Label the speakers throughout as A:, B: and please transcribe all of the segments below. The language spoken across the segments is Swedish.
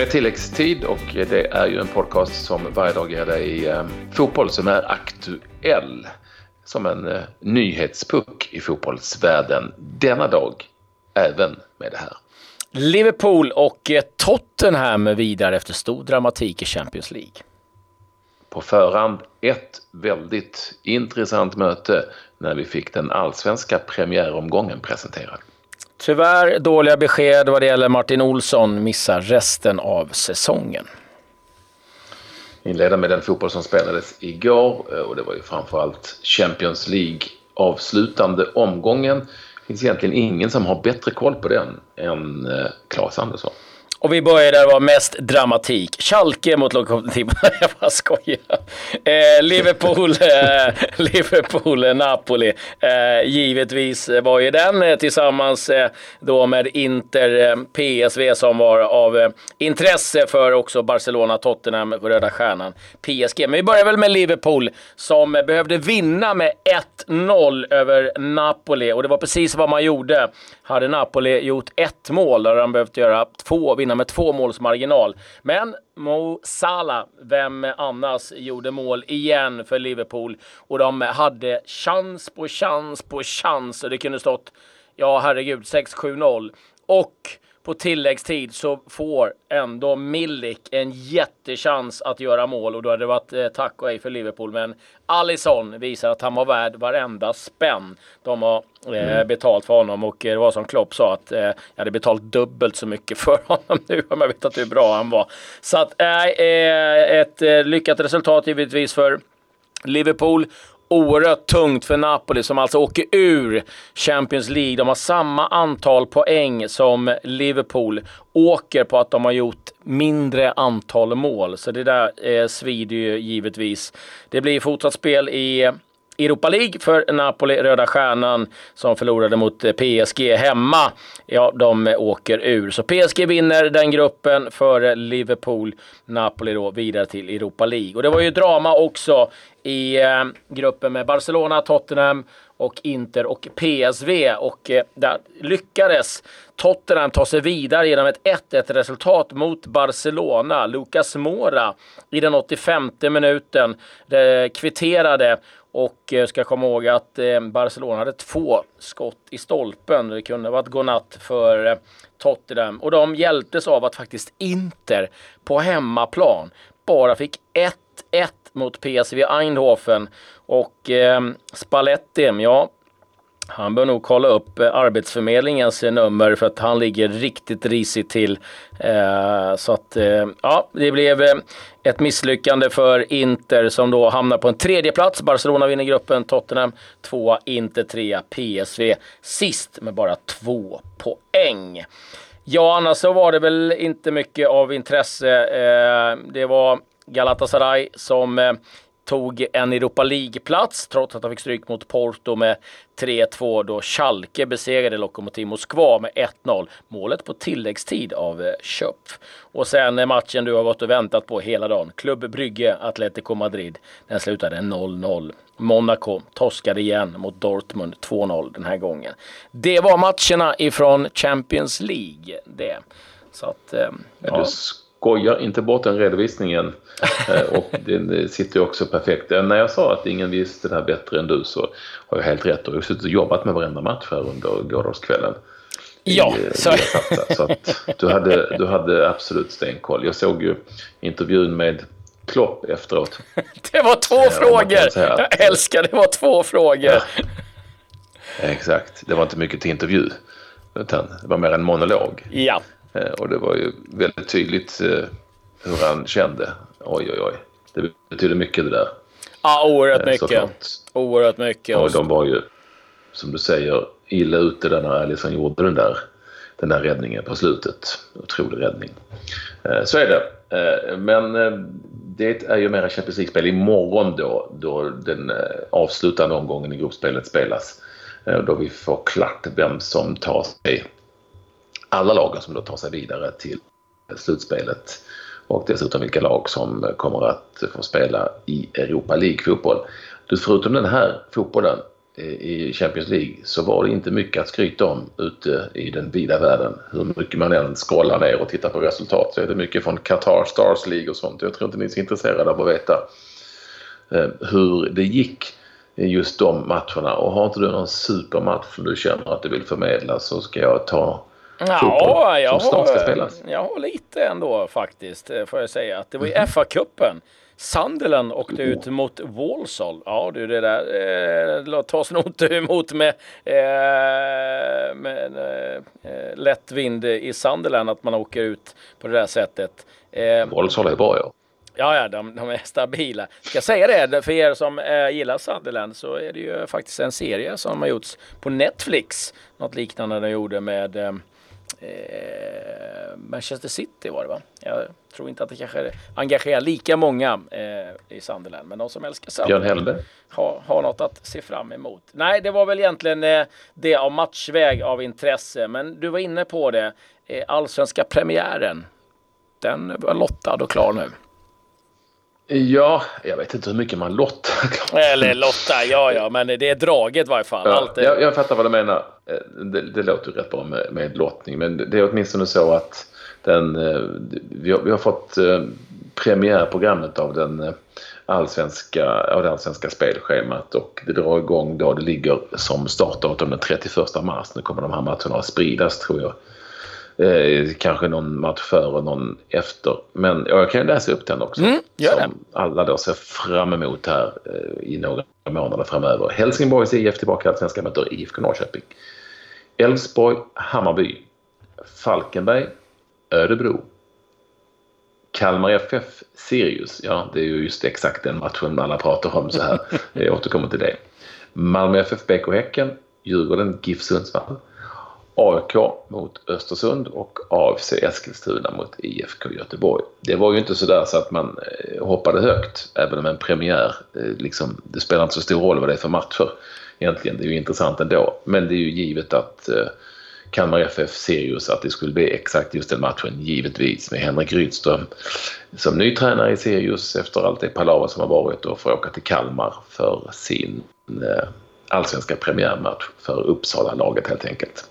A: här är tilläggstid och det är ju en podcast som varje dag ger dig eh, fotboll som är aktuell. Som en eh, nyhetspuck i fotbollsvärlden denna dag, även med det här.
B: Liverpool och eh, Tottenham vidare efter stor dramatik i Champions League.
A: På förhand ett väldigt intressant möte när vi fick den allsvenska premiäromgången presenterad.
B: Tyvärr dåliga besked vad det gäller Martin Olsson missar resten av säsongen.
A: Inleda med den fotboll som spelades igår eh, och det var ju framförallt Champions League avslutande omgången. Det finns egentligen ingen som har bättre koll på den än eh, Claes Andersson.
B: Och vi börjar där det var mest dramatik. Schalke mot Lokomotiv. jag bara skojar. Eh, Liverpool, eh, Liverpool, eh, Napoli. Eh, givetvis var ju den eh, tillsammans eh, då med Inter, eh, PSV som var av eh, intresse för också Barcelona, Tottenham, Röda Stjärnan, PSG. Men vi börjar väl med Liverpool som behövde vinna med 1-0 över Napoli och det var precis vad man gjorde. Hade Napoli gjort ett mål, där de behövt göra två, vinna med två måls marginal. Men Mo Salah, vem annars, gjorde mål igen för Liverpool och de hade chans på chans på chans och det kunde stått, ja herregud, 6-7-0. Och på tilläggstid så får ändå Milik en jättechans att göra mål och då hade det varit eh, tack och ej för Liverpool. Men Alisson visar att han var värd varenda spänn de har eh, mm. betalt för honom och eh, det var som Klopp sa att eh, jag hade betalt dubbelt så mycket för honom nu om jag vet hur bra han var. Så att eh, ett eh, lyckat resultat givetvis för Liverpool oerhört tungt för Napoli som alltså åker ur Champions League. De har samma antal poäng som Liverpool. Åker på att de har gjort mindre antal mål. Så det där eh, svider ju givetvis. Det blir fortsatt spel i Europa League för Napoli, Röda Stjärnan, som förlorade mot eh, PSG hemma. Ja, de eh, åker ur. Så PSG vinner den gruppen före Liverpool. Napoli då vidare till Europa League. Och det var ju drama också i eh, gruppen med Barcelona, Tottenham och Inter och PSV. Och eh, där lyckades Tottenham ta sig vidare genom ett 1-1 resultat mot Barcelona. Lucas Mora i den 85 minuten eh, kvitterade och eh, ska komma ihåg att eh, Barcelona hade två skott i stolpen. Det kunde ha varit godnatt för eh, Tottenham. Och de hjälptes av att faktiskt Inter på hemmaplan bara fick 1-1 mot PSV Eindhoven. Och eh, Spalletti, ja, han bör nog kolla upp eh, Arbetsförmedlingens eh, nummer för att han ligger riktigt risigt till. Eh, så att ja, det blev ett misslyckande för Inter som då hamnar på en tredje plats. Barcelona vinner gruppen, Tottenham tvåa, Inter trea, PSV sist med bara två poäng. Ja, annars så var det väl inte mycket av intresse. Det var Galatasaray som tog en Europa League-plats trots att de fick stryk mot Porto med 3-2 då Schalke besegrade Lokomotiv Moskva med 1-0. Målet på tilläggstid av eh, Köp. Och sen matchen du har gått och väntat på hela dagen. Klubb Brygge, Atletico Madrid. Den slutade 0-0. Monaco torskade igen mot Dortmund 2-0 den här gången. Det var matcherna ifrån Champions League. Det. Så att, eh,
A: ja skojar inte bort den redovisningen. Eh, och det sitter ju också perfekt. När jag sa att ingen visste det här bättre än du så har jag helt rätt. Du har suttit och jobbat med varenda match här under gårdagskvällen.
B: Ja,
A: i, så. så att du, hade, du hade absolut stenkoll. Jag såg ju intervjun med Klopp efteråt.
B: Det var två ja, frågor! Jag älskar det, det var två frågor. Ja.
A: Exakt, det var inte mycket till intervju. Utan det var mer en monolog.
B: Ja.
A: Eh, och det var ju väldigt tydligt eh, hur han kände. Oj, oj, oj. Det betyder mycket det där.
B: Ja, oerhört eh, mycket. Såklart. Oerhört mycket.
A: Och de var ju, som du säger, illa ute där när Alisson gjorde den där, den där räddningen på slutet. Otrolig räddning. Så är det. Men det är ju mera Champions League-spel imorgon då, då den avslutande omgången i gruppspelet spelas. Då vi får klart vem som tar sig alla lagen som då tar sig vidare till slutspelet och dessutom vilka lag som kommer att få spela i Europa League-fotboll. Förutom den här fotbollen i Champions League så var det inte mycket att skryta om ute i den vida världen. Hur mycket man än scrollar ner och tittar på resultat så är det mycket från Qatar Stars League och sånt. Jag tror inte ni är så intresserade av att veta eh, hur det gick i just de matcherna. Och har inte du någon supermatch som du känner att du vill förmedla så ska jag ta
B: Ja, jag som snart ska spelas. Jag har lite ändå faktiskt, eh, får jag säga. Att det var i mm. FA-cupen. Sunderland åkte ut mot Walsall. Ja du, det där eh, tas nog inte emot med, eh, med eh, lätt vind i Sunderland att man åker ut på det där sättet.
A: Eh, Walsall är bra ja.
B: Ja, ja, de, de, är stabila. Ska jag säga det, för er som eh, gillar Sunderland så är det ju faktiskt en serie som har gjorts på Netflix. Något liknande de gjorde med eh, Manchester City var det va? Jag tror inte att det kanske engagerar lika många eh, i Sunderland. Men de som älskar Sunderland
A: Björn Hellberg.
B: Har, har något att se fram emot. Nej, det var väl egentligen eh, det av matchväg av intresse. Men du var inne på det. Eh, allsvenska premiären. Den var lottad och klar nu.
A: Ja, jag vet inte hur mycket man lottar.
B: Eller lotta, ja ja, men det är draget i varje fall.
A: Ja, är... jag, jag fattar vad du menar. Eh, det, det låter rätt bra med, med lottning, men det är åtminstone så att den, eh, vi, har, vi har fått eh, premiärprogrammet av den allsvenska, av det allsvenska spelschemat och det drar igång då. Det ligger som startdatum den 31 mars. Nu kommer de här matcherna att spridas tror jag Eh, kanske någon match före och någon efter. Men jag kan läsa upp den också. Mm, som alla då ser fram emot här eh, i några månader framöver. Helsingborgs IF tillbaka i Allsvenskan möter IFK Norrköping. Elfsborg, Hammarby. Falkenberg, Örebro. Kalmar FF, Sirius. Ja, det är ju just exakt den matchen alla pratar om så här. Jag återkommer till det. Malmö FF, BK Häcken. Djurgården, GIF Sundsvall. AIK mot Östersund och AFC Eskilstuna mot IFK Göteborg. Det var ju inte sådär så att man eh, hoppade högt, även om en premiär, eh, liksom, det spelar inte så stor roll vad det är för matcher egentligen. Det är ju intressant ändå. Men det är ju givet att eh, Kalmar FF Sirius att det skulle bli exakt just den matchen, givetvis, med Henrik Rydström som ny tränare i Sirius efter allt det palaver som har varit och får åka till Kalmar för sin eh, allsvenska premiärmatch för Uppsala-laget helt enkelt.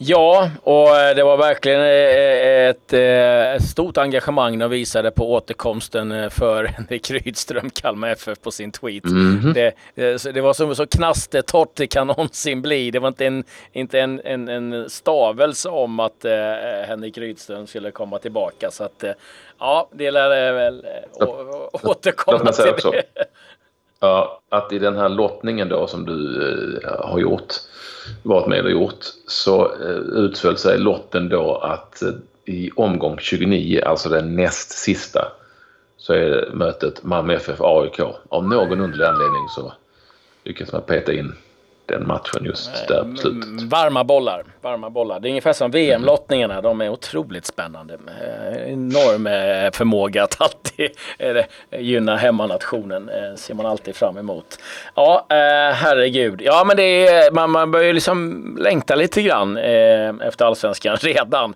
B: Ja, och eh, det var verkligen eh, ett, eh, ett, stort engagemang de visade på återkomsten för Henrik Rydström, Kalmar FF, på sin tweet. Mm -hmm. det, det, var så, så knastertorrt det kan någonsin bli. Det var inte en, inte en, en, en stavelse om att eh, Henrik Rydström skulle komma tillbaka. Så att, ja, det lär väl återkomma till det.
A: Ja, att i den här lottningen då som du eh, har gjort, varit med och gjort, så eh, utföll sig lotten då att eh, i omgång 29, alltså den näst sista, så är mötet Malmö FF AIK. Av någon underlig anledning så lyckas man peta in den matchen just där på slutet.
B: Varma bollar. Varma bollar. Det är ungefär som VM-lottningarna. De är otroligt spännande. Enorm eh, förmåga att alltid gynna hemmanationen. Eh, ser man alltid fram emot. Ja, eh, herregud. Ja, men det är, man, man börjar liksom längta lite grann efter allsvenskan redan.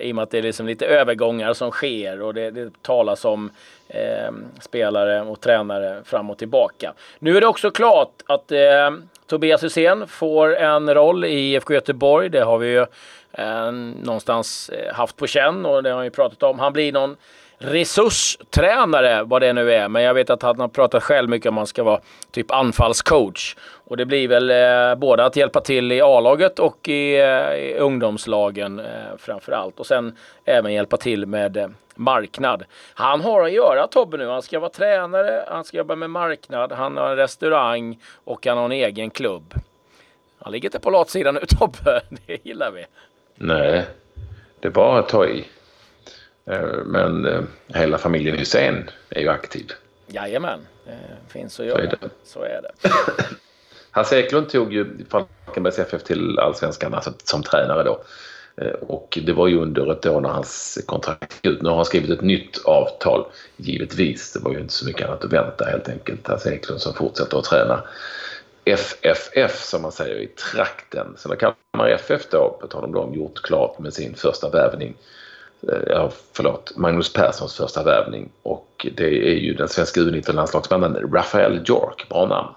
B: I och med att det är liksom lite övergångar som sker och det, det talas om eh, spelare och tränare fram och tillbaka. Nu är det också klart att eh, Tobias Hysén får en roll i IFK Göteborg. Det har vi ju eh, någonstans eh, haft på känn och det har vi pratat om. Han blir någon resurstränare, vad det nu är. Men jag vet att han har pratat själv mycket om att han ska vara typ anfallscoach. Och det blir väl eh, både att hjälpa till i A-laget och i, eh, i ungdomslagen eh, framför allt. Och sen även hjälpa till med eh, marknad. Han har att göra Tobbe nu. Han ska vara tränare, han ska jobba med marknad, han har en restaurang och han har en egen klubb. Han ligger inte på latsidan nu Tobbe. Det gillar vi.
A: Nej, det är bara att ta i. Eh, men eh, hela familjen Hussein är ju aktiv.
B: Jajamän, det finns att göra. Så är det. Så är det.
A: Hasse Eklund tog ju Falkenbergs FF till allsvenskan alltså som tränare då. Eh, och det var ju under ett år när hans kontrakt gick ut. Nu har han skrivit ett nytt avtal, givetvis. Det var ju inte så mycket annat att vänta helt enkelt. Hasse Eklund som fortsätter att träna FFF som man säger i trakten. Sen har Kalmar FF då, på tal om dem, gjort klart med sin första värvning. Eh, ja, förlåt, Magnus Perssons första värvning och det är ju den svenska U19-landslagsmannen Rafael Jork, bra namn,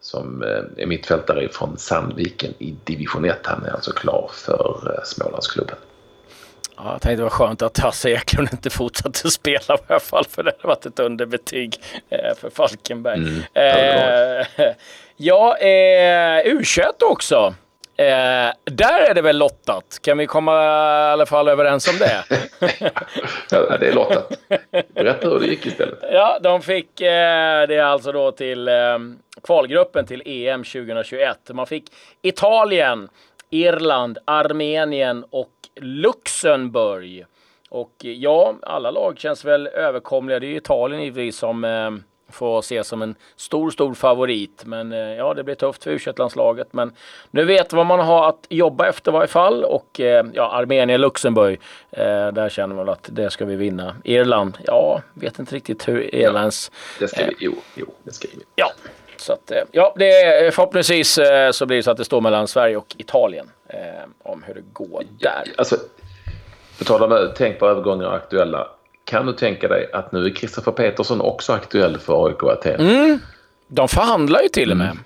A: som är mittfältare från Sandviken i division 1. Han är alltså klar för Smålandsklubben.
B: Ja, jag tänkte det var skönt att Hasse Eklund inte fortsatte spela i alla fall, för det hade varit ett underbetyg eh, för Falkenberg. Mm, eh, ja, eh, U21 också. Eh, där är det väl lottat? Kan vi komma i alla fall överens om det?
A: ja, det är lottat. Berätta hur det gick istället.
B: Ja, de fick eh, det alltså då till eh, kvalgruppen till EM 2021. Man fick Italien, Irland, Armenien och Luxemburg. Och ja, alla lag känns väl överkomliga. Det är Italien givetvis som eh, får ses som en stor, stor favorit. Men eh, ja, det blir tufft för u landslaget Men nu vet vad man har att jobba efter i varje fall. Och eh, ja, Armenien, Luxemburg, eh, där känner man att det ska vi vinna. Irland, ja, vet inte riktigt hur Irlands...
A: Ja, det ska vi, jo, jo, det ska vi.
B: Ja, så att, eh, ja, det är, förhoppningsvis eh, så blir det så att det står mellan Sverige och Italien eh, om hur det går där.
A: Alltså, på tal om tänk på övergångar aktuella. Kan du tänka dig att nu är Kristoffer Petersson också aktuell för AIK Aten?
B: Mm. De förhandlar ju till och med. Mm.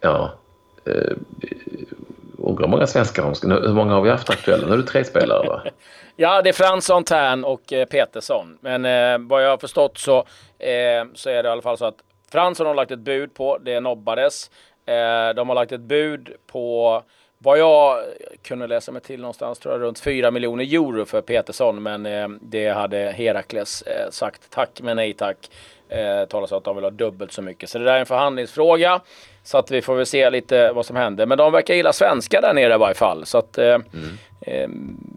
A: Ja. Eh, undrar hur många svenskar de ska... Hur många har vi haft aktuella? Nu är det tre spelare va?
B: ja, det är Fransson, Tern och eh, Petersson. Men eh, vad jag har förstått så, eh, så är det i alla fall så att Fransson har lagt ett bud på, det nobbades. Eh, de har lagt ett bud på vad jag kunde läsa mig till någonstans, tror jag runt 4 miljoner euro för Petersson. Men eh, det hade Herakles eh, sagt tack men nej tack. Eh, talas om att de vill ha dubbelt så mycket. Så det där är en förhandlingsfråga. Så att vi får väl se lite vad som händer. Men de verkar gilla svenska där nere i varje fall. Så att eh, mm. eh,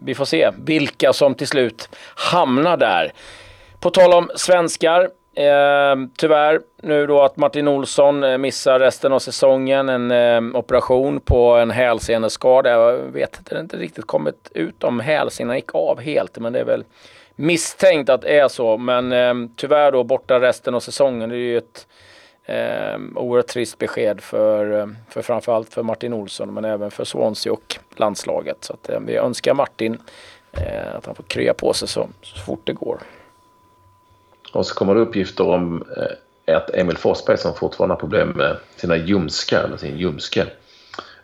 B: vi får se vilka som till slut hamnar där. På tal om svenskar. Eh, tyvärr nu då att Martin Olsson eh, missar resten av säsongen. En eh, operation på en hälseneskada. Jag vet inte, det har inte riktigt kommit ut om hälsenan gick av helt. Men det är väl misstänkt att det är så. Men eh, tyvärr då borta resten av säsongen. Det är ju ett eh, oerhört trist besked för, eh, för framförallt för Martin Olsson men även för Swansea och landslaget. Så att, eh, vi önskar Martin eh, att han får krya på sig så, så fort det går.
A: Och så kommer det uppgifter om eh, att Emil Forsberg som fortfarande har problem med sina ljumskar, eller sin ljumske,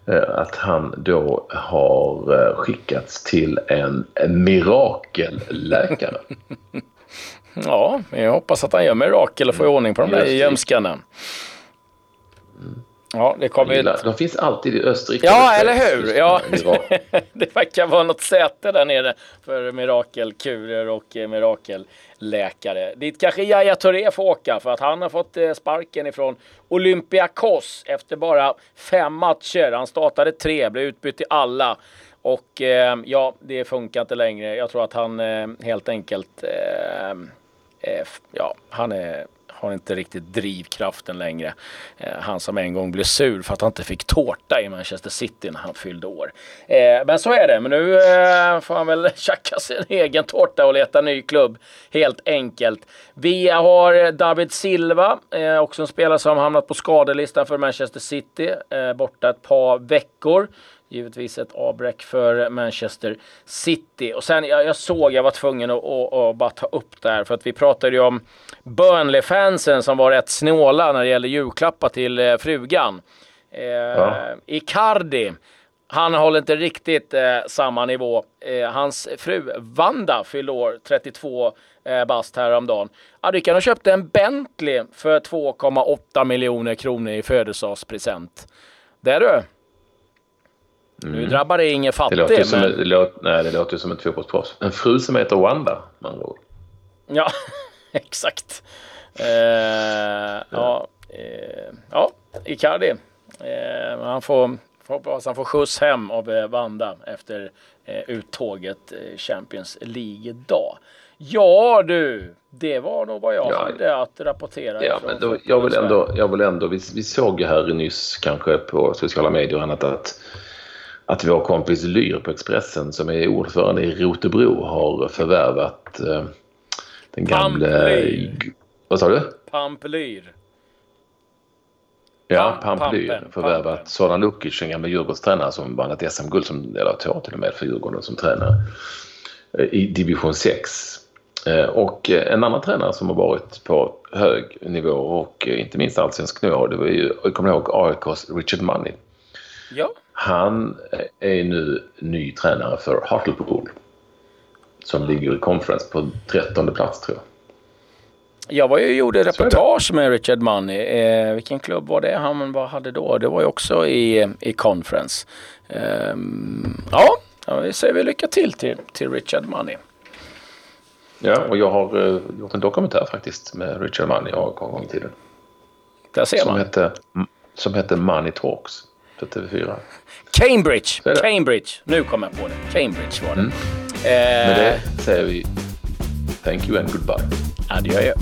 A: eh, att han då har eh, skickats till en, mirakelläkare.
B: ja, jag hoppas att han gör mirakel och får ordning på de där ljumskarna. Mm. Ja, det kommer
A: ju... De finns alltid i Österrike.
B: Ja, eller hur? Ja, det verkar vara något säte där nere för mirakelkurer och eh, mirakelläkare. Dit kanske Yahya Touré får åka för att han har fått eh, sparken ifrån Olympiakos efter bara fem matcher. Han startade tre, blev utbytt i alla. Och eh, ja, det funkar inte längre. Jag tror att han helt enkelt, ja, han är har inte riktigt drivkraften längre. Eh, han som en gång blev sur för att han inte fick tårta i Manchester City när han fyllde år. Eh, men så är det. Men nu eh, får han väl tjacka sin egen tårta och leta ny klubb. Helt enkelt. Vi har David Silva, eh, också en spelare som hamnat på skadelistan för Manchester City. Eh, borta ett par veckor. Givetvis ett avbräck för Manchester City. Och sen, jag, jag såg, jag var tvungen att, att, att, bara ta upp det här. För att vi pratade ju om Burnley-fansen som var rätt snåla när det gäller julklappar till eh, frugan. Eh, ja. Icardi, han håller inte riktigt eh, samma nivå. Eh, hans fru Vanda fyllde år, 32 eh, bast häromdagen. Adrikan har köpt en Bentley för 2,8 miljoner kronor i födelsedagspresent. Det är du. Mm. Nu drabbar det ingen fattig.
A: Det låter, men... som, det låter, nej, det låter som ett fotbollsproffs. En fru som heter Wanda, andra ord.
B: Ja, exakt. Eh, ja, eh, ja, Icardi. Eh, han får, hoppas han får skjuts hem av eh, Wanda efter eh, uttåget eh, Champions League-dag. Ja du, det var nog vad jag ja, hade att rapportera.
A: Ja, men då, jag, vill ändå, jag vill ändå, vi, vi såg ju här nyss kanske på sociala medier och annat att att vår kompis Lyr på Expressen som är ordförande i Rotebro har förvärvat eh, den gamle... Vad sa du?
B: Pampelyr.
A: Ja, Pampelyr. Förvärvat Soran Lukic, den gamla Djurgårdstränare som vann ett SM-guld, eller två till och med för Djurgården som tränare eh, i division 6. Eh, och en annan tränare som har varit på hög nivå och inte minst allsvensk nivå, det var ju, jag kommer ihåg AIKs Richard Money.
B: Ja.
A: Han är nu ny tränare för Hartlepool som ligger i conference på trettonde plats tror jag.
B: Jag var ju och gjorde reportage med Richard Money. Eh, vilken klubb var det han var, hade då? Det var ju också i, i conference. Eh, ja, vi säger vi lycka till till, till Richard Money.
A: Ja, och jag har uh, gjort en dokumentär faktiskt med Richard Money en gång i tiden.
B: Där ser
A: som
B: man.
A: Hette, som hette Money Talks på TV4.
B: Cambridge! Cambridge! Nu kom jag på det. Cambridge var det. Mm.
A: Eh, med det säger vi thank you and goodbye.
B: Adjö.